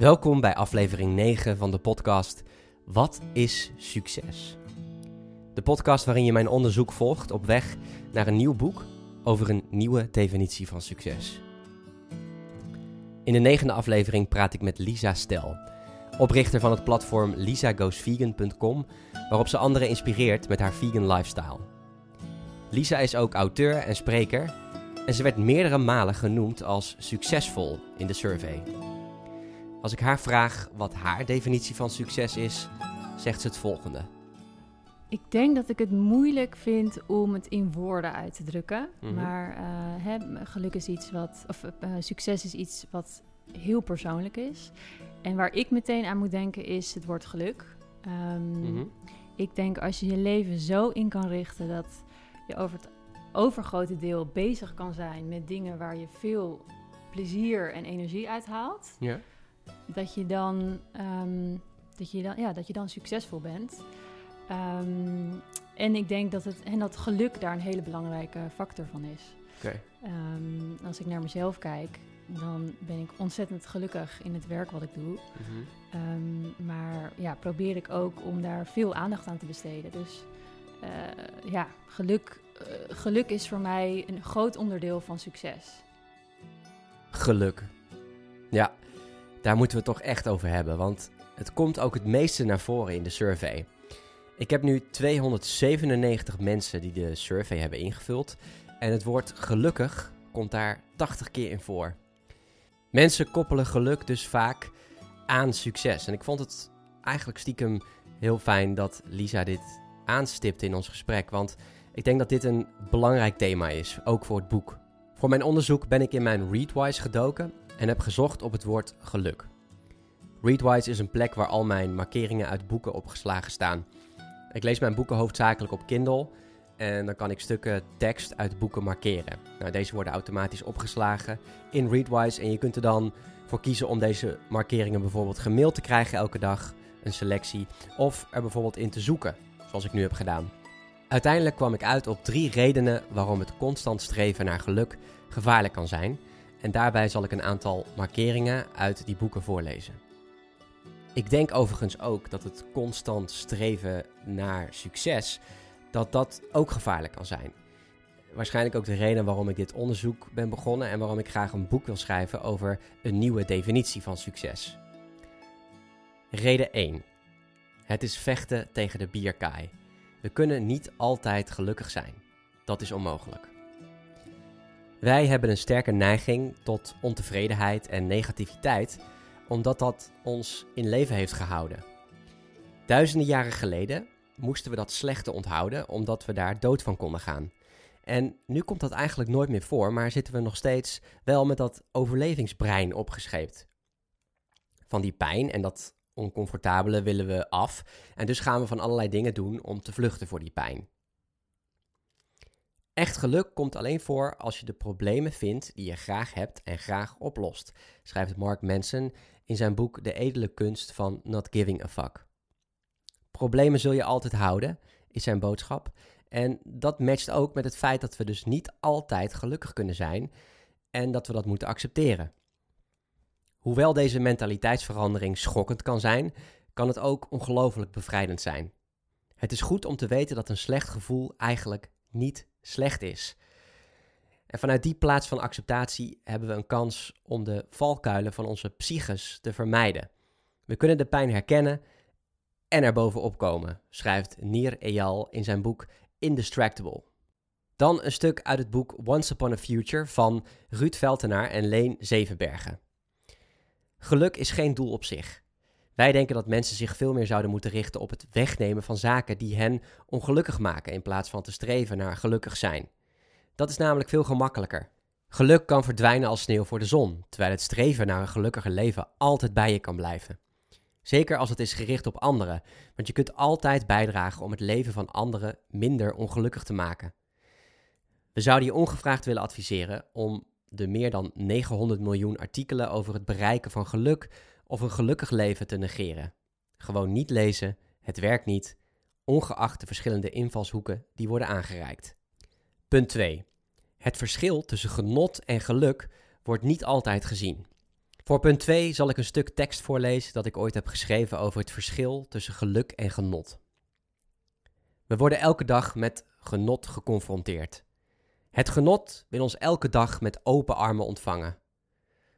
Welkom bij aflevering 9 van de podcast Wat is succes? De podcast waarin je mijn onderzoek volgt op weg naar een nieuw boek over een nieuwe definitie van succes. In de negende aflevering praat ik met Lisa Stel, oprichter van het platform lisagoesvegan.com, waarop ze anderen inspireert met haar vegan lifestyle. Lisa is ook auteur en spreker en ze werd meerdere malen genoemd als succesvol in de survey. Als ik haar vraag wat haar definitie van succes is, zegt ze het volgende. Ik denk dat ik het moeilijk vind om het in woorden uit te drukken. Mhm. Maar eh, hè, geluk is iets wat, of eh, succes is iets wat heel persoonlijk is. En waar ik meteen aan moet denken is het woord geluk. Ehm, Mhm. Ik denk als je je leven zo in kan richten dat je over het overgrote deel bezig kan zijn met dingen waar je veel plezier en energie uit haalt, Ja. Dat je dan, ehm, dat je dan, ja, dat je dan succesvol bent. Ehm, en ik denk dat, het, en dat geluk daar een hele belangrijke factor van is. Ehm, als ik naar mezelf kijk, dan ben ik ontzettend gelukkig in het werk wat ik doe. Mhm. Maar ja, probeer ik ook om daar veel aandacht aan te besteden. Dus eh, ja, geluk, eh, geluk is voor mij een groot onderdeel van succes. Geluk. Ja, daar moeten we het toch echt over hebben, want het komt ook het meeste naar voren in de survey. Ik heb nu 297 mensen die de survey hebben ingevuld en het woord gelukkig komt daar 80 keer in voor. Mensen koppelen geluk dus vaak aan succes. En ik vond het eigenlijk stiekem heel fijn dat Lisa dit aanstipte in ons gesprek, want ik denk dat dit een belangrijk thema is, ook voor het boek. Voor mijn onderzoek ben ik in mijn Readwise gedoken en heb gezocht op het woord geluk. Readwise is een plek waar al mijn markeringen uit boeken opgeslagen staan. Ik lees mijn boeken hoofdzakelijk op Kindle en dan kan ik stukken tekst uit boeken markeren. Nou, deze worden automatisch opgeslagen in Readwise en je kunt er dan voor kiezen om deze markeringen bijvoorbeeld gemaild te krijgen elke dag, een selectie, of er bijvoorbeeld in te zoeken, zoals ik nu heb gedaan. Uiteindelijk kwam ik uit op drie redenen waarom het constant streven naar geluk gevaarlijk kan zijn. En daarbij zal ik een aantal markeringen uit die boeken voorlezen. Ik denk overigens ook dat het constant streven naar succes, dat dat ook gevaarlijk kan zijn. Waarschijnlijk ook de reden waarom ik dit onderzoek ben begonnen en waarom ik graag een boek wil schrijven over een nieuwe definitie van succes. Reden 1. Het is vechten tegen de bierkaai. We kunnen niet altijd gelukkig zijn. Dat is onmogelijk. Wij hebben een sterke neiging tot ontevredenheid en negativiteit, omdat dat ons in leven heeft gehouden. Duizenden jaren geleden moesten we dat slechte onthouden, omdat we daar dood van konden gaan. En nu komt dat eigenlijk nooit meer voor, maar zitten we nog steeds wel met dat overlevingsbrein opgescheept. Van die pijn en dat oncomfortabele willen we af. En dus gaan we van allerlei dingen doen om te vluchten voor die pijn. Echt geluk komt alleen voor als je de problemen vindt die je graag hebt en graag oplost, schrijft Mark Manson in zijn boek De edele kunst van not giving a fuck. Problemen zul je altijd houden, is zijn boodschap. En dat matcht ook met het feit dat we dus niet altijd gelukkig kunnen zijn en dat we dat moeten accepteren. Hoewel deze mentaliteitsverandering schokkend kan zijn, kan het ook ongelooflijk bevrijdend zijn. Het is goed om te weten dat een slecht gevoel eigenlijk niet slecht is. En vanuit die plaats van acceptatie hebben we een kans om de valkuilen van onze psyches te vermijden. We kunnen de pijn herkennen en er bovenop komen, schrijft Nir Eyal in zijn boek Indistractable. Dan een stuk uit het boek Once Upon a Future van Ruud Veltenaar en Leen Zevenbergen. Geluk is geen doel op zich. Wij denken dat mensen zich veel meer zouden moeten richten op het wegnemen van zaken die hen ongelukkig maken, in plaats van te streven naar gelukkig zijn. Dat is namelijk veel gemakkelijker. Geluk kan verdwijnen als sneeuw voor de zon, terwijl het streven naar een gelukkiger leven altijd bij je kan blijven. Zeker als het is gericht op anderen, want je kunt altijd bijdragen om het leven van anderen minder ongelukkig te maken. We zouden je ongevraagd willen adviseren om de meer dan 900 miljoen artikelen over het bereiken van geluk of een gelukkig leven te negeren. Gewoon niet lezen, het werkt niet, ongeacht de verschillende invalshoeken die worden aangereikt. Punt 2. Het verschil tussen genot en geluk wordt niet altijd gezien. Voor punt 2 zal ik een stuk tekst voorlezen dat ik ooit heb geschreven over het verschil tussen geluk en genot. We worden elke dag met genot geconfronteerd. Het genot wil ons elke dag met open armen ontvangen.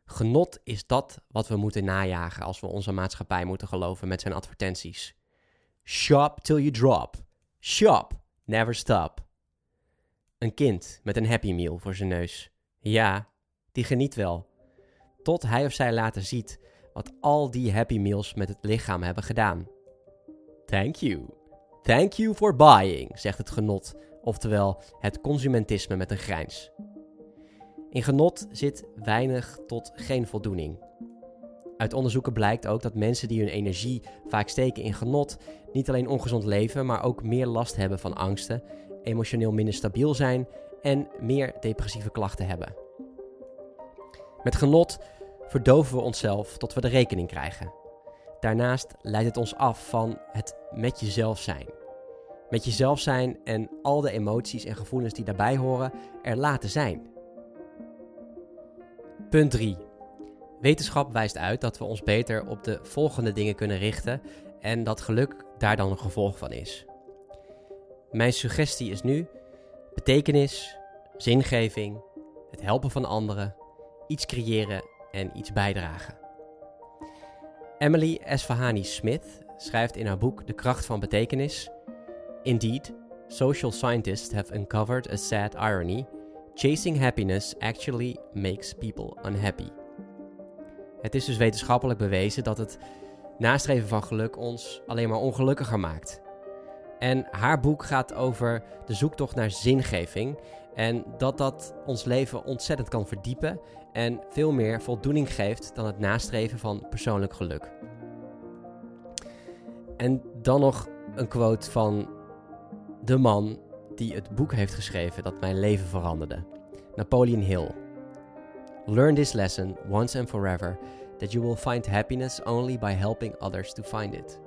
Genot is dat wat we moeten najagen als we onze maatschappij moeten geloven met zijn advertenties. Shop till you drop. Shop, never stop. Een kind met een Happy Meal voor zijn neus. Ja, die geniet wel. Tot hij of zij later ziet wat al die Happy Meals met het lichaam hebben gedaan. Thank you. Thank you for buying, zegt het genot, oftewel het consumentisme met een grijns. In genot zit weinig tot geen voldoening. Uit onderzoeken blijkt ook dat mensen die hun energie vaak steken in genot niet alleen ongezond leven, maar ook meer last hebben van angsten, emotioneel minder stabiel zijn en meer depressieve klachten hebben. Met genot verdoven we onszelf tot we de rekening krijgen. Daarnaast leidt het ons af van het met jezelf zijn. Met jezelf zijn en al de emoties en gevoelens die daarbij horen er laten zijn. Punt 3. Wetenschap wijst uit dat we ons beter op de volgende dingen kunnen richten en dat geluk daar dan een gevolg van is. Mijn suggestie is nu betekenis, zingeving, het helpen van anderen, iets creëren en iets bijdragen. Emily Esfahani Smith schrijft in haar boek De kracht van betekenis: Indeed, social scientists have uncovered a sad irony. Chasing happiness actually makes people unhappy. Het is dus wetenschappelijk bewezen dat het nastreven van geluk ons alleen maar ongelukkiger maakt. En haar boek gaat over de zoektocht naar zingeving en dat dat ons leven ontzettend kan verdiepen en veel meer voldoening geeft dan het nastreven van persoonlijk geluk. En dan nog een quote van de man die het boek heeft geschreven dat mijn leven veranderde. Napoleon Hill. Learn this lesson once and forever that you will find happiness only by helping others to find it.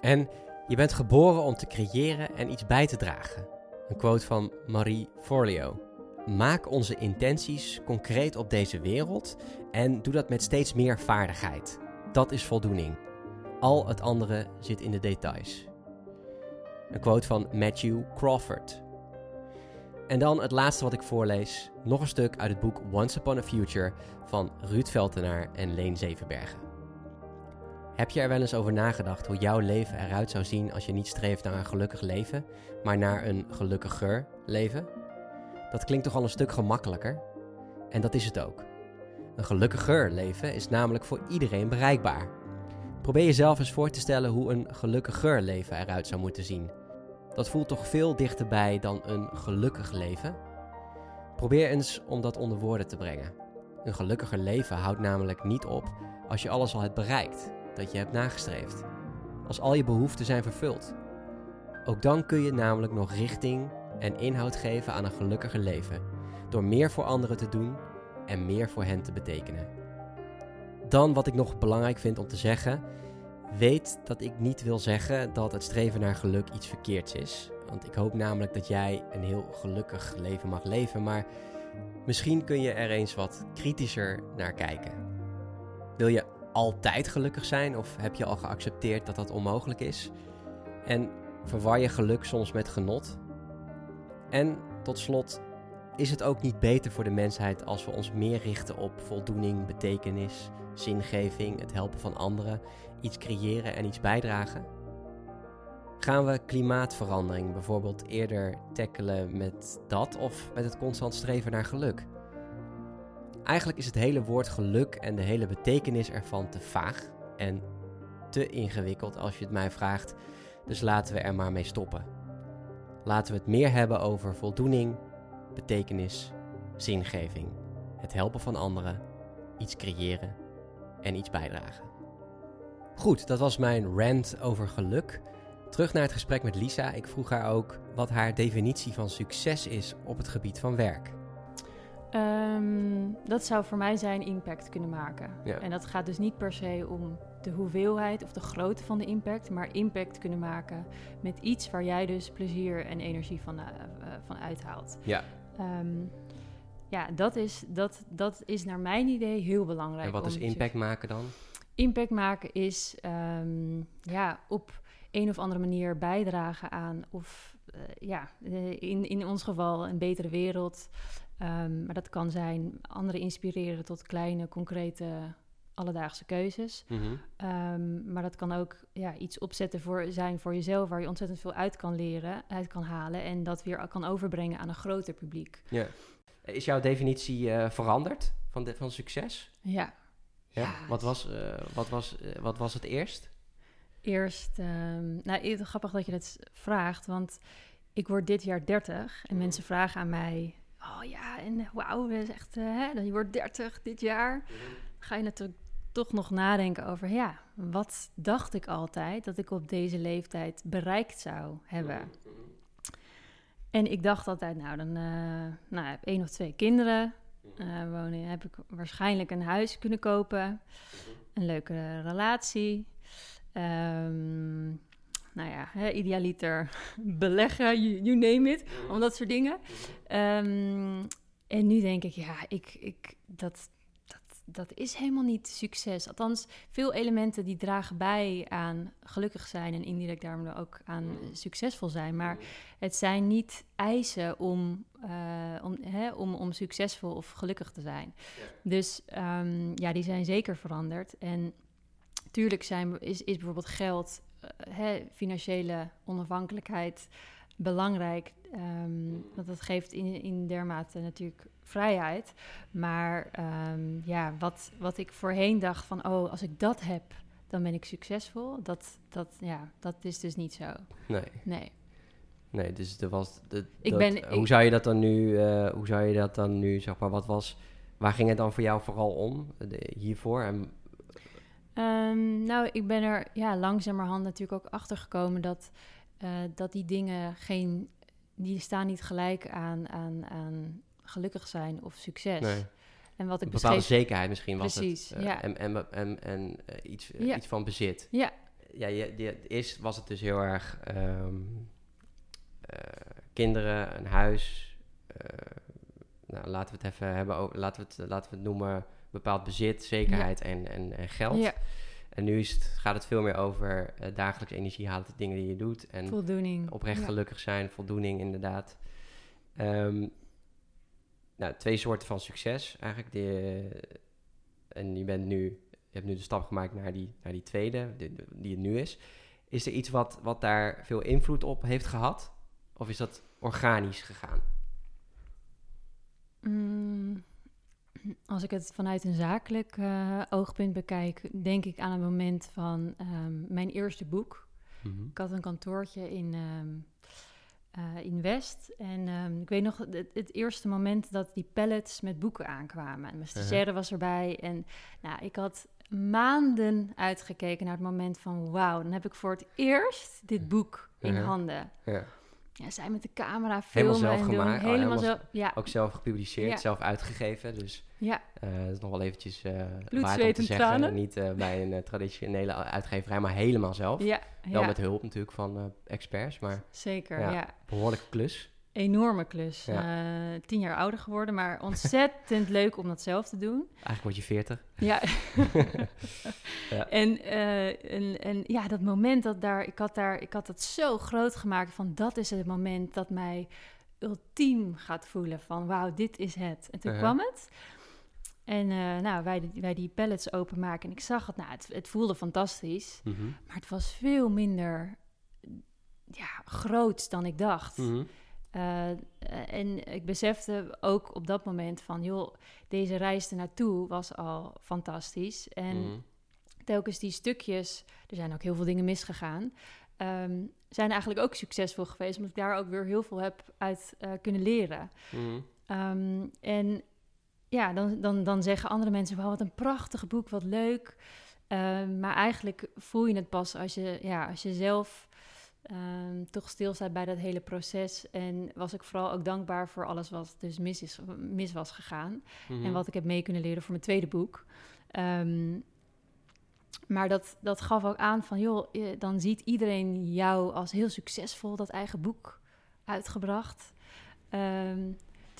En je bent geboren om te creëren en iets bij te dragen. Een quote van Marie Forleo. Maak onze intenties concreet op deze wereld en doe dat met steeds meer vaardigheid. Dat is voldoening. Al het andere zit in de details. Een quote van Matthew Crawford. En dan het laatste wat ik voorlees, nog een stuk uit het boek Once Upon a Future van Ruud Veltenaar en Leen Zevenbergen. Heb je er wel eens over nagedacht hoe jouw leven eruit zou zien als je niet streeft naar een gelukkig leven, maar naar een gelukkiger leven? Dat klinkt toch al een stuk gemakkelijker? En dat is het ook. Een gelukkiger leven is namelijk voor iedereen bereikbaar. Probeer jezelf eens voor te stellen hoe een gelukkiger leven eruit zou moeten zien. Dat voelt toch veel dichterbij dan een gelukkig leven? Probeer eens om dat onder woorden te brengen. Een gelukkiger leven houdt namelijk niet op als je alles al hebt bereikt dat je hebt nagestreefd. Als al je behoeften zijn vervuld. Ook dan kun je namelijk nog richting en inhoud geven aan een gelukkiger leven. Door meer voor anderen te doen en meer voor hen te betekenen. Dan wat ik nog belangrijk vind om te zeggen. Weet dat ik niet wil zeggen dat het streven naar geluk iets verkeerds is. Want ik hoop namelijk dat jij een heel gelukkig leven mag leven. Maar misschien kun je er eens wat kritischer naar kijken. Wil je altijd gelukkig zijn of heb je al geaccepteerd dat dat onmogelijk is? En verwar je geluk soms met genot? En tot slot, is het ook niet beter voor de mensheid als we ons meer richten op voldoening, betekenis, zingeving, het helpen van anderen, iets creëren en iets bijdragen? Gaan we klimaatverandering bijvoorbeeld eerder tackelen met dat of met het constant streven naar geluk? Eigenlijk is het hele woord geluk en de hele betekenis ervan te vaag en te ingewikkeld als je het mij vraagt. Dus laten we er maar mee stoppen. Laten we het meer hebben over voldoening, betekenis, zingeving, het helpen van anderen, iets creëren en iets bijdragen. Goed, dat was mijn rant over geluk. Terug naar het gesprek met Lisa. Ik vroeg haar ook wat haar definitie van succes is op het gebied van werk. Ehm, dat zou voor mij zijn impact kunnen maken. Ja. En dat gaat dus niet per se om de hoeveelheid of de grootte van de impact, maar impact kunnen maken met iets waar jij dus plezier en energie van, uh, van uithaalt. Ja. Ehm, ja, dat is, dat, dat is naar mijn idee heel belangrijk. En wat is impact maken dan? Impact maken is ehm, ja, op een of andere manier bijdragen aan, of eh, ja, eh, in, in ons geval een betere wereld. Ehm, maar dat kan zijn anderen inspireren tot kleine, concrete, alledaagse keuzes. Mhm. Ehm, maar dat kan ook ja, iets opzetten voor, zijn voor jezelf, waar je ontzettend veel uit kan leren, uit kan halen en dat weer kan overbrengen aan een groter publiek. Ja. Is jouw definitie eh, veranderd van, de, van succes? Ja. Ja. wat, was, eh, wat, was, eh, wat was het eerst? Eerst, ehm, nou, grappig dat je dat vraagt, want ik word dit jaar 30 en mensen vragen aan mij, oh ja, en wauw, dat is echt, hè, je wordt 30 dit jaar. Ga je natuurlijk toch nog nadenken over, ja, wat dacht ik altijd dat ik op deze leeftijd bereikt zou hebben? En ik dacht altijd, nou, dan eh, nou, heb ik één of twee kinderen. eh wonen, heb ik waarschijnlijk een huis kunnen kopen. Een leuke relatie. Ehm, nou ja, hè, idealiter beleggen, you, you name it. Om dat soort dingen. Ehm, en nu denk ik, ja, ik, ik, dat, dat, is helemaal niet succes. Althans, veel elementen die dragen bij aan gelukkig zijn en indirect daarom ook aan eh, succesvol zijn. Maar het zijn niet eisen om, eh, om, hè, om, om succesvol of gelukkig te zijn. Dus ehm, ja, die zijn zeker veranderd. En tuurlijk zijn, is, is bijvoorbeeld geld, eh, hè, financiële onafhankelijkheid belangrijk. ehm, want dat geeft in, in dermate natuurlijk vrijheid. Maar ehm, ja, wat, wat ik voorheen dacht van, oh, als ik dat heb, dan ben ik succesvol. Dat, dat, ja, dat is dus niet zo. Nee. Nee. Nee, dus er was. De, Ik dat- ben- hoe ik- zou je dat dan nu? eh, hoe zou je dat dan nu? Zeg maar, wat was? Waar ging het dan voor jou vooral om de- hiervoor? En, Ehm, nou, ik ben er ja, langzamerhand natuurlijk ook achter gekomen dat, eh, dat die dingen geen. die staan niet gelijk aan, aan, aan gelukkig zijn of succes. nee, En wat ik een bepaalde beschreef. zekerheid misschien was Precies, het. eh, ja. En, en, en, en eh, iets, Ja. iets van bezit. Ja, Ja, je, je, eerst was het dus heel erg ehm, eh, kinderen, een huis. nou, laten we het even hebben. Over, laten, we het, laten we het noemen bepaald bezit, zekerheid en, en, en geld. En nu is het, gaat het veel meer over eh, dagelijks energie halen, de dingen die je doet. En voldoening. oprecht Ja. gelukkig zijn, voldoening inderdaad. Ehm, nou, twee soorten van succes eigenlijk. Die, en je bent nu, je hebt nu de stap gemaakt naar die, naar die tweede, die, die het nu is. Is er iets wat, wat daar veel invloed op heeft gehad? Of is dat organisch gegaan? Mm, als ik het vanuit een zakelijk eh, oogpunt bekijk, denk ik aan het moment van ehm, mijn eerste boek. Ik had een kantoortje in, ehm, eh, in West. En ehm, ik weet nog het, het eerste moment dat die pallets met boeken aankwamen. En mijn stagiaire was erbij. En nou, ik had maanden uitgekeken naar het moment van... wauw, dan heb ik voor het eerst dit boek in handen. Ja. Ja, zij met de camera Helemaal filmen zelf en doen. gemaakt? Oh, Helemaal helemaal zo. Ja, Ook zelf gepubliceerd, Ja. zelf uitgegeven. Dus ja, eh, dat is nog wel eventjes eh Bloed, waard om te en zeggen. tranen. Niet eh, bij een eh, traditionele uitgeverij, maar helemaal zelf. ja, Wel met hulp natuurlijk van eh, experts, maar zeker. Ja. Ja. behoorlijke klus. Enorme klus. Ja. Eh, tien jaar ouder geworden, maar ontzettend leuk om dat zelf te doen. Eigenlijk word je 40. Ja. Ja. En, eh, en, en ja, dat moment dat daar, ik had daar, ik had het zo groot gemaakt van dat is het moment dat mij ultiem gaat voelen van wauw, dit is het. En toen Uh-huh. kwam het. En eh, nou, wij, die- wij die pallets openmaken en ik zag het, nou, het, het voelde fantastisch, Mhm. maar het was veel minder ja, groots dan ik dacht. Eh, eh, en ik besefte ook op dat moment van, joh, deze reis ernaartoe was al fantastisch. En Mhm. telkens die stukjes, er zijn ook heel veel dingen misgegaan, ehm, zijn eigenlijk ook succesvol geweest, omdat ik daar ook weer heel veel heb uit eh, kunnen leren. Mhm. Ehm, en ja, dan, dan, dan zeggen andere mensen, wat een prachtig boek, wat leuk. Ehm, maar eigenlijk voel je het pas als je, ja, als je zelf ehm, toch stilstaat bij dat hele proces. En was ik vooral ook dankbaar voor alles wat dus mis, is, mis was gegaan. Mhm. En wat ik heb mee kunnen leren voor mijn tweede boek. Ehm, maar dat, dat gaf ook aan van, joh, dan ziet iedereen jou als heel succesvol dat eigen boek uitgebracht. Ehm,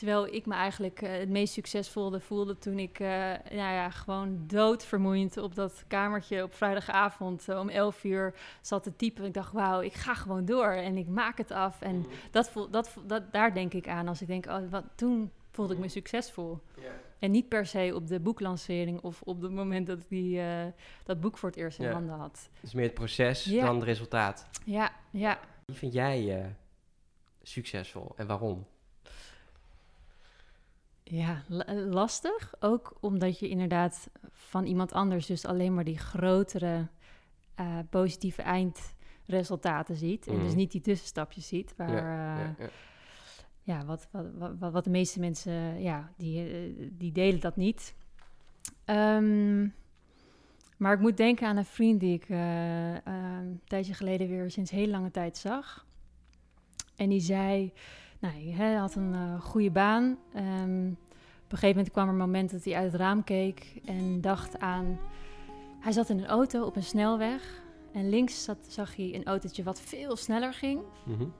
Terwijl ik me eigenlijk eh, het meest succesvolle voelde toen ik uh, nou ja, gewoon doodvermoeiend op dat kamertje op vrijdagavond om 11 uur zat te typen. Ik dacht, wauw, ik ga gewoon door en ik maak het af. En mm. dat voel, dat, dat, daar denk ik aan als ik denk, oh, wat, toen voelde ik me succesvol. En niet per se op de boeklancering of op het moment dat ik die, uh, dat boek voor het eerst in handen had. Dus meer het proces dan het resultaat. Ja, ja. Wie vind jij uh, succesvol en waarom? Ja, lastig. Ook omdat je inderdaad van iemand anders dus alleen maar die grotere uh, positieve eindresultaten ziet. En dus mhm. niet die tussenstapjes ziet waar... Ja, ja, ja ja, wat, wat, wat, wat, de meeste mensen, ja, die, eh, die delen dat niet. Um, maar ik moet denken aan een vriend die ik uh, een tijdje geleden weer sinds heel lange tijd zag. En die zei, nou, hij had een uh, goede baan. Um, een gegeven moment kwam er een moment dat hij uit het raam keek en dacht aan... Hij zat in een auto op een snelweg en links zat, zag hij een autootje wat veel sneller ging. Mm -hmm.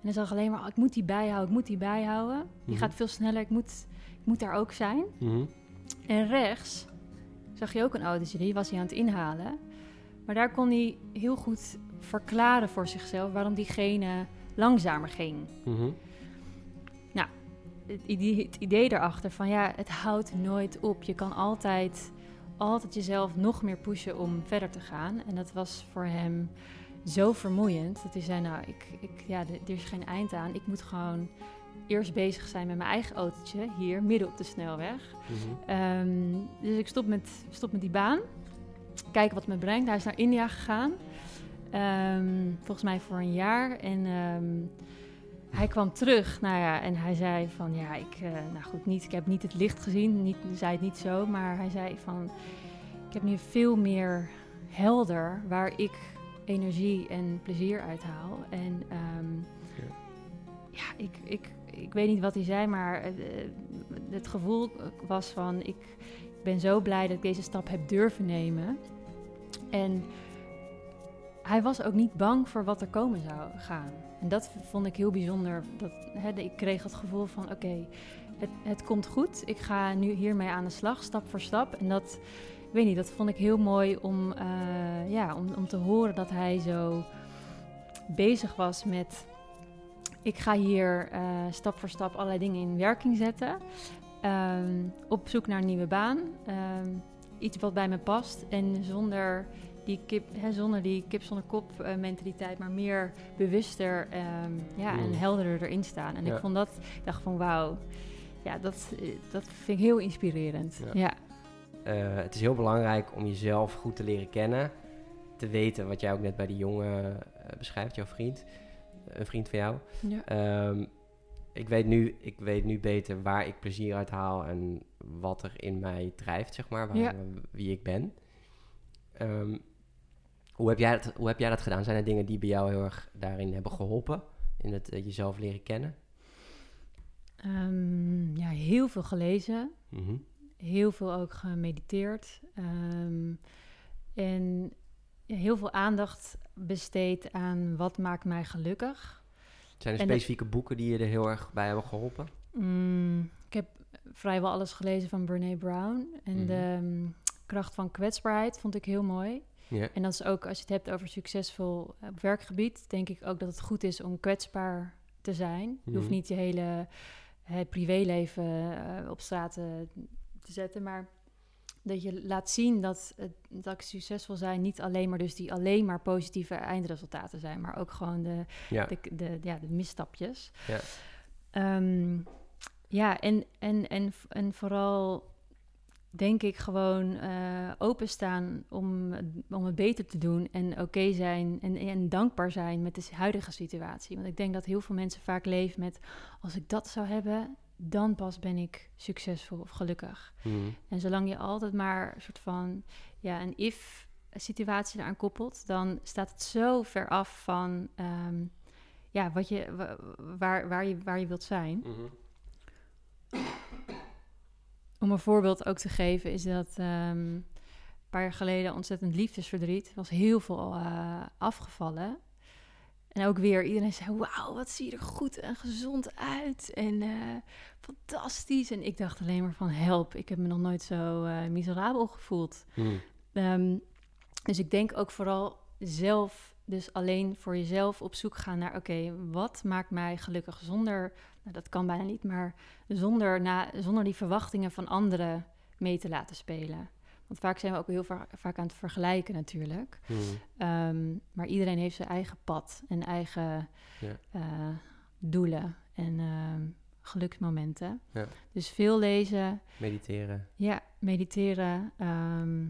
En hij zag alleen maar, oh, ik moet die bijhouden, ik moet die bijhouden. Die mhm. gaat veel sneller, ik moet, ik moet daar ook zijn. Mhm. En rechts zag je ook een autootje, die was hij aan het inhalen. Maar daar kon hij heel goed verklaren voor zichzelf waarom diegene langzamer ging. Mhm. Het idee, het idee daarachter van ja, het houdt nooit op. Je kan altijd, altijd jezelf nog meer pushen om verder te gaan. En dat was voor hem zo vermoeiend. Dat hij zei, nou, ik, ik, ja, er is geen eind aan. Ik moet gewoon eerst bezig zijn met mijn eigen autootje hier midden op de snelweg. Mhm. Ehm, dus ik stop met, stop met die baan. Kijken wat het me brengt. Hij is naar India gegaan. Ehm, volgens mij voor een jaar. En ehm, hij kwam terug. Nou ja, en hij zei van ja, ik, uh, nou goed, niet, ik heb niet het licht gezien. Niet, zei het niet zo. Maar hij zei van ik heb nu veel meer helder waar ik energie en plezier uithaal. En um, ja. ja, ik, ik, ik weet niet wat hij zei, maar het, eh, het gevoel was van ik ben zo blij dat ik deze stap heb durven nemen. En hij was ook niet bang voor wat er komen zou gaan. En dat vond ik heel bijzonder. Dat, ik kreeg het gevoel van oké, het, het komt goed. Ik ga nu hiermee aan de slag, stap voor stap. En dat weet niet, dat vond ik heel mooi om, uh, ja, om, om te horen dat hij zo bezig was met. Ik ga hier uh, stap voor stap allerlei dingen in werking zetten. Um, op zoek naar een nieuwe baan. Um, iets wat bij me past. En zonder die kip, hè, zonder, die kip zonder kop uh, mentaliteit, maar meer bewuster um, ja, en mm. helderder erin staan. En ja. ik vond dat, ik dacht van wauw, ja, dat, dat vind ik heel inspirerend. ja. ja. Uh, het is heel belangrijk om jezelf goed te leren kennen. Te weten wat jij ook net bij die jongen uh, beschrijft, jouw vriend. Een vriend van jou. Ja. Um, ik, weet nu, ik weet nu beter waar ik plezier uit haal en wat er in mij drijft, zeg maar. Waar, ja. Wie ik ben. Um, hoe, heb jij dat, hoe heb jij dat gedaan? Zijn er dingen die bij jou heel erg daarin hebben geholpen? In het uh, jezelf leren kennen? Um, ja, heel veel gelezen. Mm -hmm heel veel ook gemediteerd. Um, en heel veel aandacht besteed aan wat maakt mij gelukkig. Zijn er specifieke boeken die je er heel erg bij hebben geholpen? Mm, ik heb vrijwel alles gelezen van Brene Brown. En mm. de um, kracht van kwetsbaarheid vond ik heel mooi. Yeah. En dat is ook, als je het hebt over succesvol op werkgebied, denk ik ook dat het goed is om kwetsbaar te zijn. Je hoeft mhm. niet je hele het privéleven uh, op straat te zetten. Maar dat je laat zien dat, dat succesvol zijn niet alleen maar dus die alleen maar positieve eindresultaten zijn, maar ook gewoon de, ja. de, de, ja, de misstapjes. Ja, um, ja en, en, en, en vooral denk ik gewoon uh, openstaan om, om het beter te doen en oké zijn en, en dankbaar zijn met de huidige situatie. Want ik denk dat heel veel mensen vaak leven met als ik dat zou hebben, dan pas ben ik succesvol of gelukkig. Hmm. En zolang je altijd maar een soort van ja, een if situatie eraan koppelt, dan staat het zo ver af van um, ja, wat je, waar, waar, je, waar je wilt zijn. Mm-hmm. Om een voorbeeld ook te geven, is dat um, een paar jaar geleden ontzettend liefdesverdriet was heel veel uh, afgevallen. En ook weer, iedereen zei, wauw, wat zie je er goed en gezond uit. En eh, fantastisch. En ik dacht alleen maar van, help, ik heb me nog nooit zo uh, miserabel gevoeld. Hmm. Ehm, dus ik denk ook vooral zelf, dus alleen voor jezelf op zoek gaan naar, oké, wat maakt mij gelukkig zonder, nou, dat kan bijna niet, maar zonder, na, zonder die verwachtingen van anderen mee te laten spelen. Want vaak zijn we ook heel vaak aan het vergelijken natuurlijk. Hmm. Ehm, maar iedereen heeft zijn eigen pad en eigen eh, doelen en ehm, geluksmomenten. Ja. Dus veel lezen, Mediteren. ja, mediteren. ehm,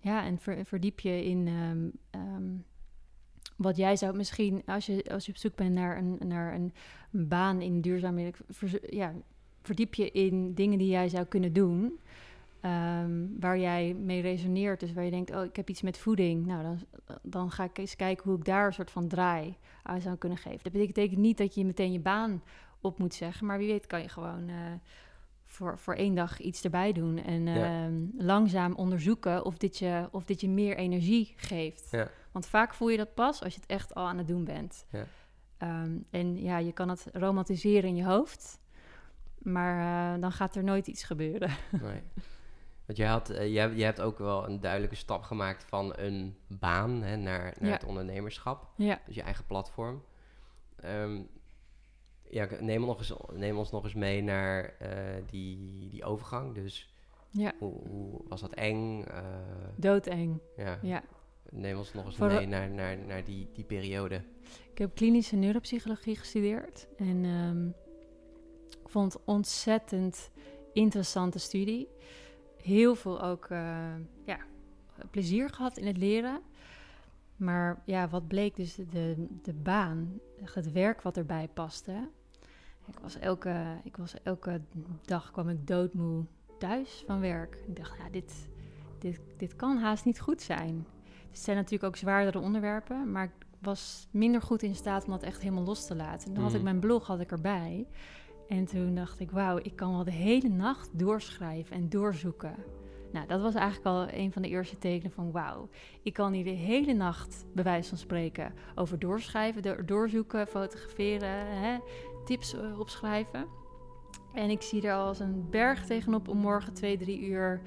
ja, en ver- verdiep je in wat jij zou misschien, als je, als je op zoek bent naar een, naar een, een baan in duurzaamheid, ver- ja, verdiep je in dingen die jij zou kunnen doen. ehm, waar jij mee resoneert. Dus waar je denkt, oh, ik heb iets met voeding. Nou, dan, dan ga ik eens kijken hoe ik daar een soort van draai aan zou kunnen geven. Dat betekent niet dat je meteen je baan op moet zeggen. Maar wie weet kan je gewoon eh, voor, voor één dag iets erbij doen. En Ja. ehm, langzaam onderzoeken of dit, je, of dit je meer energie geeft. Ja. Want vaak voel je dat pas als je het echt al aan het doen bent. Ja. Ehm, en ja, je kan het romantiseren in je hoofd. Maar eh, dan gaat er nooit iets gebeuren. Nee. Want jij, had, jij, jij hebt ook wel een duidelijke stap gemaakt van een baan hè, naar, naar Ja. het ondernemerschap. ja. Dus je eigen platform. Ehm, ja, neem, nog eens, neem ons nog eens mee naar eh, die, die overgang. Dus Ja. hoe, hoe was dat eng? Eh, Doodeng. ja. Ja. Neem ons nog eens Voor- mee naar, naar, naar die, die periode. Ik heb klinische neuropsychologie gestudeerd. En ehm, ik vond het ontzettend interessante studie. Heel veel ook eh, ja, plezier gehad in het leren. Maar ja, wat bleek dus de, de baan, het werk wat erbij paste. Ik was elke, ik was elke dag kwam ik doodmoe thuis van werk. Ik dacht, ja, dit, dit, dit kan haast niet goed zijn. Het zijn natuurlijk ook zwaardere onderwerpen, maar ik was minder goed in staat om dat echt helemaal los te laten. En dan had ik Mhm. mijn blog had ik erbij. En toen dacht ik, wauw, ik kan wel de hele nacht doorschrijven en doorzoeken. Nou, dat was eigenlijk al een van de eerste tekenen van wauw. Ik kan hier de hele nacht, bij wijze van spreken, over doorschrijven, door- doorzoeken, fotograferen, hè, tips eh, opschrijven. En ik zie er als een berg tegenop om morgen twee, drie uur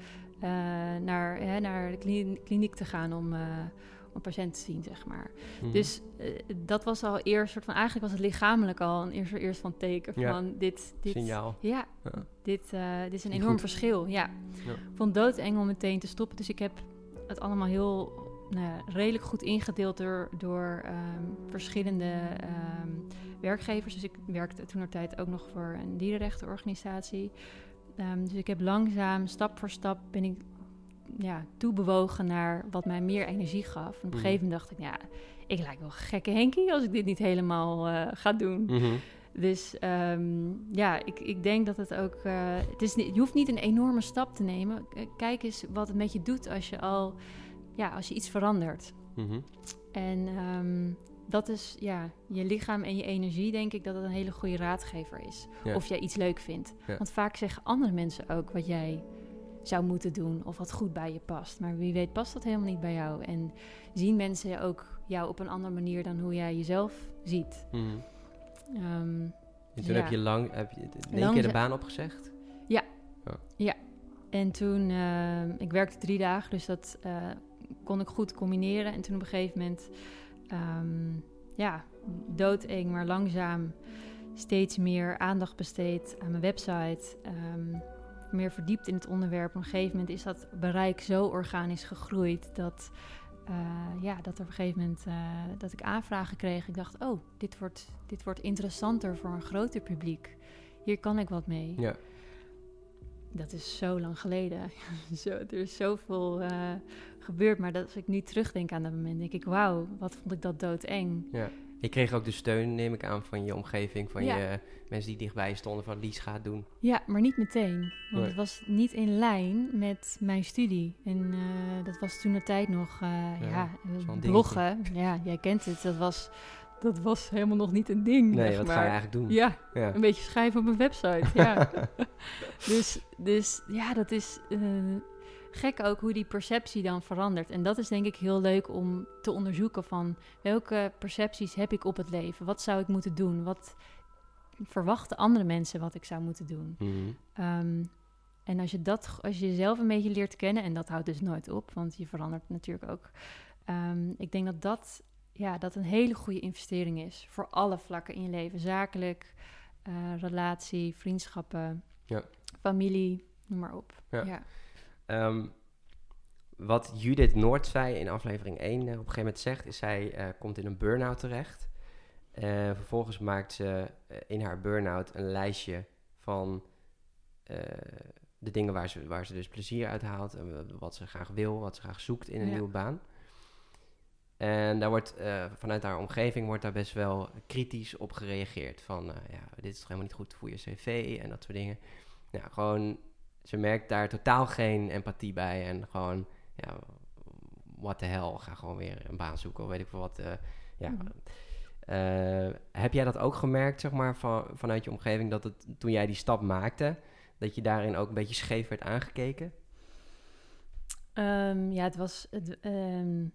naar, hè, naar de klini- kliniek te gaan om, eh om patiënt te zien, zeg maar. Mhm. Dus eh, dat was al eerst soort van, eigenlijk was het lichamelijk al een eerst, eerst van teken Ja. van dit, dit, Signaal. ja, Ja. dit, eh, dit is een enorm goed. verschil. Ja. Ja. Ik vond doodeng om meteen te stoppen. Dus ik heb het allemaal heel nou, redelijk goed ingedeeld door, door ehm, verschillende ehm, werkgevers. Dus ik werkte toen tijd ook nog voor een dierenrechtenorganisatie. Ehm, dus ik heb langzaam, stap voor stap, ben ik ja, toebewogen naar wat mij meer energie gaf. En op een Mhm. gegeven moment dacht ik, ja, ik lijk wel gekke Henkie als ik dit niet helemaal eh, ga doen. Mhm. Dus ehm, ja, ik, ik denk dat het ook. eh, het is je hoeft niet een enorme stap te nemen. Kijk eens wat het met je doet als je al. Ja, als je iets verandert. Mhm. En ehm, dat is ja, je lichaam en je energie, denk ik dat het een hele goede raadgever is. Ja. Of jij iets leuk vindt. Ja. Want vaak zeggen andere mensen ook wat jij zou moeten doen of wat goed bij je past. Maar wie weet past dat helemaal niet bij jou. En zien mensen ook jou op een andere manier dan hoe jij jezelf ziet. Mhm. Ehm, En toen Ja. heb je lang, heb je in één keer de baan opgezegd? En toen, eh, ik werkte drie dagen, dus dat eh, kon ik goed combineren. En toen op een gegeven moment, ehm, ja, doodeng, maar langzaam steeds meer aandacht besteed aan mijn website. ehm, meer verdiept in het onderwerp. Op een gegeven moment is dat bereik zo organisch gegroeid dat, eh, ja, dat er op een gegeven moment eh, dat ik aanvragen kreeg. Ik dacht, oh, dit wordt, dit wordt interessanter voor een groter publiek. Hier kan ik wat mee. Ja. Dat is zo lang geleden. zo, er is zoveel eh, gebeurd. Maar dat, als ik nu terugdenk aan dat moment, denk ik... wauw, wat vond ik dat doodeng. ja. Je kreeg ook de steun, neem ik aan, van je omgeving, van Ja. je mensen die dichtbij stonden, van Lies, ga het doen. Ja, maar niet meteen. Want Nee. het was niet in lijn met mijn studie. En eh, dat was toen de tijd nog... eh, Ja, ja, bloggen. Ja, jij kent het. Dat was, dat was helemaal nog niet een ding. Nee, zeg wat ga je eigenlijk doen? Ja, Ja. een beetje schrijven op een website. Ja. dus, dus ja, dat is. eh, gek ook hoe die perceptie dan verandert. En dat is denk ik heel leuk om te onderzoeken van welke percepties heb ik op het leven? Wat zou ik moeten doen? Wat verwachten andere mensen wat ik zou moeten doen? Mhm. Ehm, en als je, dat, als je jezelf een beetje leert kennen, en dat houdt dus nooit op, want je verandert natuurlijk ook. Ehm, ik denk dat dat, ja, dat een hele goede investering is voor alle vlakken in je leven. Zakelijk, eh, relatie, vriendschappen, Ja. familie, noem maar op. Ja. ja. Ehm, wat Judith Noord zei in aflevering 1 op een gegeven moment zegt, is zij eh, komt in een burn-out terecht. En vervolgens maakt ze eh, in haar burn-out een lijstje van eh, de dingen waar ze, waar ze dus plezier uit haalt. En wat ze graag wil, wat ze graag zoekt in een Ja. nieuwe baan. En daar wordt eh, vanuit haar omgeving wordt daar best wel kritisch op gereageerd. Van eh, ja, dit is toch helemaal niet goed voor je cv en dat soort dingen. Ja, gewoon, ze merkt daar totaal geen empathie bij. En gewoon, ja, what the hell, ga gewoon weer een baan zoeken of weet ik veel wat. eh, ja. Mhm. Eh, heb jij dat ook gemerkt, zeg maar, van, vanuit je omgeving, dat het toen jij die stap maakte, dat je daarin ook een beetje scheef werd aangekeken? Ehm, ja, het was. Het, ehm,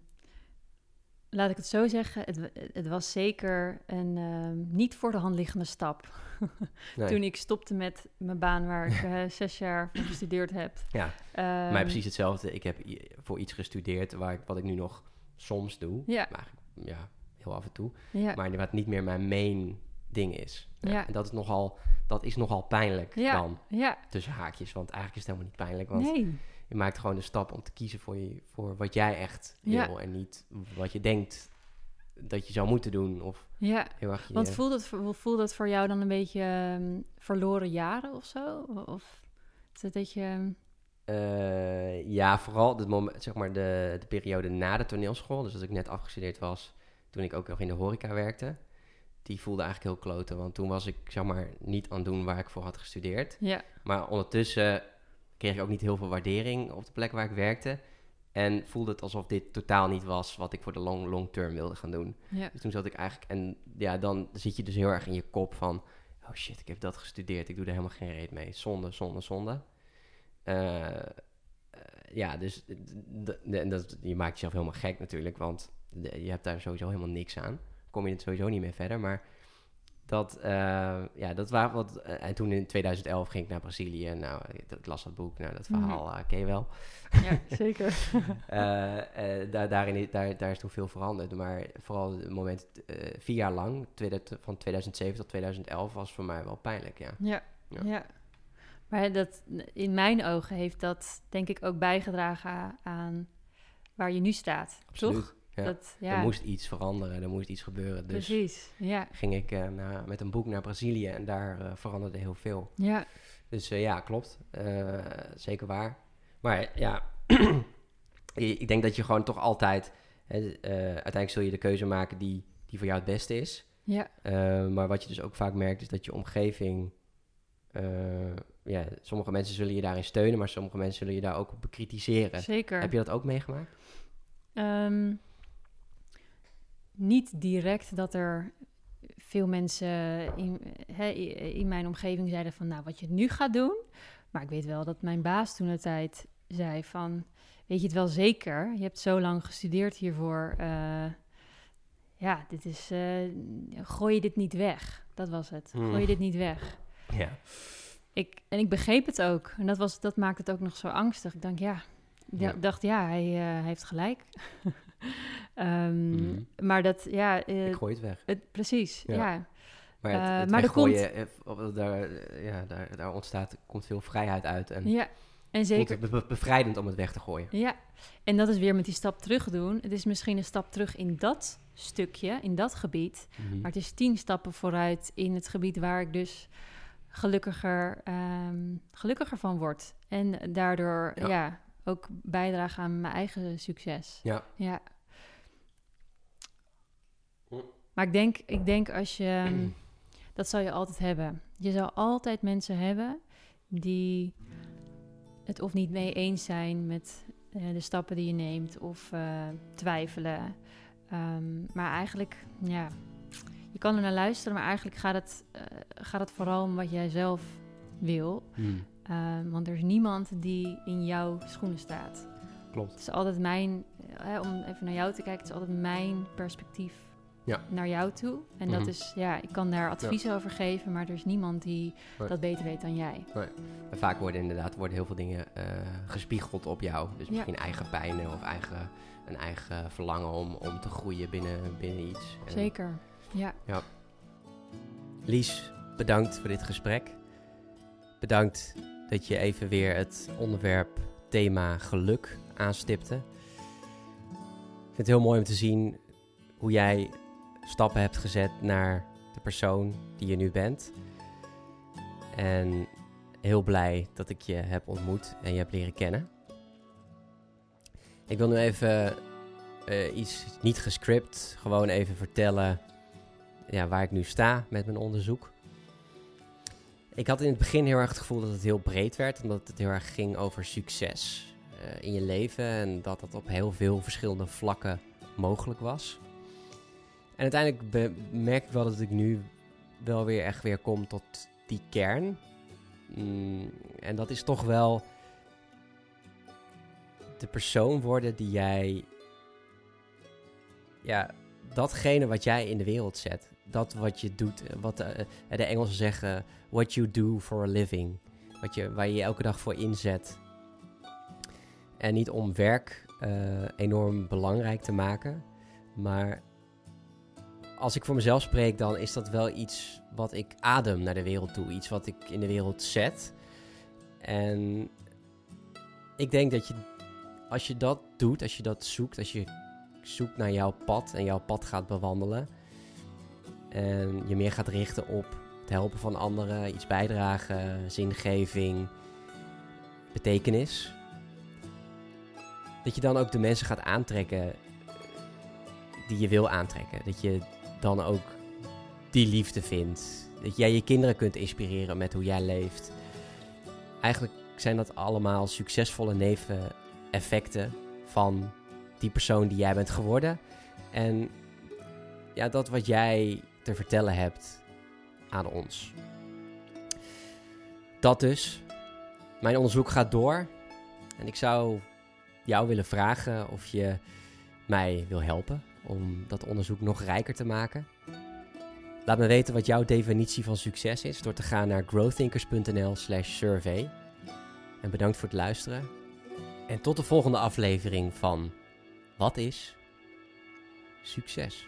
laat ik het zo zeggen. Het, het was zeker een ehm, niet voor de hand liggende stap. Nee. Toen ik stopte met mijn baan waar ik eh, zes jaar voor gestudeerd heb. Ja, Ehm, mij precies hetzelfde. Ik heb voor iets gestudeerd waar ik, wat ik nu nog soms doe. Ja. Maar ja, heel af en toe. Ja, Maar wat niet meer mijn main ding is. Ja. En dat is nogal, dat is nogal pijnlijk Ja. dan, ja. tussen haakjes. Want eigenlijk is het helemaal niet pijnlijk. Want nee. Je maakt gewoon de stap om te kiezen voor, je, voor wat jij echt Ja. wil. En niet wat je denkt dat je zou moeten doen. Of Ja, heel erg je... want voelt het, voor- voelt het voor jou dan een beetje ehm, verloren jaren of zo? Of is het dat je... Eh, ja, vooral het moment, zeg maar de, de periode na de toneelschool. Dus als ik net afgestudeerd was, toen ik ook nog in de horeca werkte. Die voelde eigenlijk heel kloten, want toen was ik zeg maar niet aan het doen waar ik voor had gestudeerd. Ja, Maar ondertussen kreeg ik ook niet heel veel waardering op de plek waar ik werkte. En voelde het alsof dit totaal niet was wat ik voor de long, long term wilde gaan doen. ja, Dus toen zat ik eigenlijk... En ja, dan zit je dus heel erg in je kop van... Oh shit, ik heb dat gestudeerd. Ik doe er helemaal geen reet mee. Zonde, zonde, zonde. Eh, ja, dus dat, je maakt jezelf helemaal gek natuurlijk. Want je hebt daar sowieso helemaal niks aan. Kom je het sowieso niet meer verder. Maar dat, eh, ja, dat waren wat... eh, en toen in 2011 ging ik naar Brazilië. Nou, ik, las dat boek. Nou, dat Mhm. verhaal eh, ken je wel. ja zeker. Eh, eh, daar, daarin, daar, daar is toen veel veranderd. Maar vooral het moment, eh, vier jaar lang, van 2007 tot 2011, was voor mij wel pijnlijk, ja. Ja, Ja. ja. Maar dat, in mijn ogen heeft dat denk ik ook bijgedragen aan waar je nu staat. Toch? Ja. Dat, Er ja, moest iets veranderen, er moest iets gebeuren. Dus precies. Ja, ging ik eh, naar- met een boek naar Brazilië en daar eh, veranderde heel veel. ja, Dus eh, ja, klopt. Zeker waar. Maar ja, ik denk dat je gewoon toch altijd... Hè, uiteindelijk zul je de keuze maken die, die voor jou het beste is. ja, maar wat je dus ook vaak merkt, is dat je omgeving. ja, sommige mensen zullen je daarin steunen, maar sommige mensen zullen je daar ook op bekritiseren. zeker. Heb je dat ook meegemaakt? Ehm, niet direct dat er veel mensen in, in mijn omgeving zeiden van, nou, wat je nu gaat doen. Maar ik weet wel dat mijn baas toen de tijd zei van, weet je het wel zeker? Je hebt zo lang gestudeerd hiervoor. eh, ja, dit is, eh, gooi je dit niet weg? Dat was het. Hmm. Gooi je dit niet weg? Ja. Ik, en ik begreep het ook. En dat, was, dat maakt het ook nog zo angstig. Ik dacht, ja, ja. Dacht, ja hij, eh, hij heeft gelijk. Ehm, Mhm. Maar dat, ja, eh, Ik gooi het weg. het, precies, Ja. ja. Maar het, Eh, het maar er eh, daar, ja, daar, daar ontstaat, komt veel vrijheid uit. En Ja, en zeker. be- bevrijdend om het weg te gooien. Ja, en dat is weer met die stap terug doen. Het is misschien een stap terug in dat stukje, in dat gebied. Mhm. Maar het is tien stappen vooruit in het gebied waar ik dus gelukkiger, ehm, gelukkiger van word. En daardoor Ja. ja. ook bijdragen aan mijn eigen succes. Ja. ja. Maar ik denk, ik denk als je... ehm, dat zal je altijd hebben. Je zal altijd mensen hebben die het of niet mee eens zijn met eh, de stappen die je neemt of eh, twijfelen. Ehm, maar eigenlijk, ja, je kan er naar luisteren, maar eigenlijk gaat het, eh, gaat het vooral om wat jij zelf wil. Mhm. Ehm, want er is niemand die in jouw schoenen staat. Klopt. Het is altijd mijn, om even naar jou te kijken, het is altijd mijn perspectief Ja. naar jou toe. En Mhm. dat is, ja, ik kan daar advies over geven, maar er is niemand die Nee. dat beter weet dan jij. En vaak worden inderdaad worden heel veel dingen eh, gespiegeld op jou. Dus Ja. misschien eigen pijnen of eigen, een eigen verlangen om, om te groeien binnen, binnen iets. En Zeker, ja. Lies, bedankt voor dit gesprek. Bedankt dat je even weer het onderwerp thema geluk aanstipte. Ik vind het heel mooi om te zien hoe jij stappen hebt gezet naar de persoon die je nu bent. En heel blij dat ik je heb ontmoet en je heb leren kennen. Ik wil nu even eh, iets niet gescript, gewoon even vertellen ja, waar ik nu sta met mijn onderzoek. Ik had in het begin heel erg het gevoel dat het heel breed werd, omdat het heel erg ging over succes eh, in je leven en dat dat op heel veel verschillende vlakken mogelijk was. En uiteindelijk merk ik wel dat ik nu wel weer echt weer kom tot die kern. Mm, en dat is toch wel de persoon worden die jij ja, datgene wat jij in de wereld zet, dat wat je doet, eh, wat eh, de Engelsen zeggen, what you do for a living, wat je, waar je je elke dag voor inzet. En niet om werk eh, enorm belangrijk te maken, maar als ik voor mezelf spreek, dan is dat wel iets wat ik adem naar de wereld toe, iets wat ik in de wereld zet. En ik denk dat je, als je dat doet, als je dat zoekt, als je zoekt naar jouw pad en jouw pad gaat bewandelen. En je meer gaat richten op het helpen van anderen, iets bijdragen, zingeving, betekenis. Dat je dan ook de mensen gaat aantrekken die je wil aantrekken. Dat je dan ook die liefde vindt. Dat jij je kinderen kunt inspireren met hoe jij leeft. Eigenlijk zijn dat allemaal succesvolle neveneffecten van die persoon die jij bent geworden. En ja, dat wat jij te vertellen hebt aan ons. Dat dus. Mijn onderzoek gaat door. En ik zou jou willen vragen of je mij wil helpen om dat onderzoek nog rijker te maken. Laat me weten wat jouw definitie van succes is door te gaan naar growthinkers.nl/slash survey. En bedankt voor het luisteren. En tot de volgende aflevering van Wat is succes?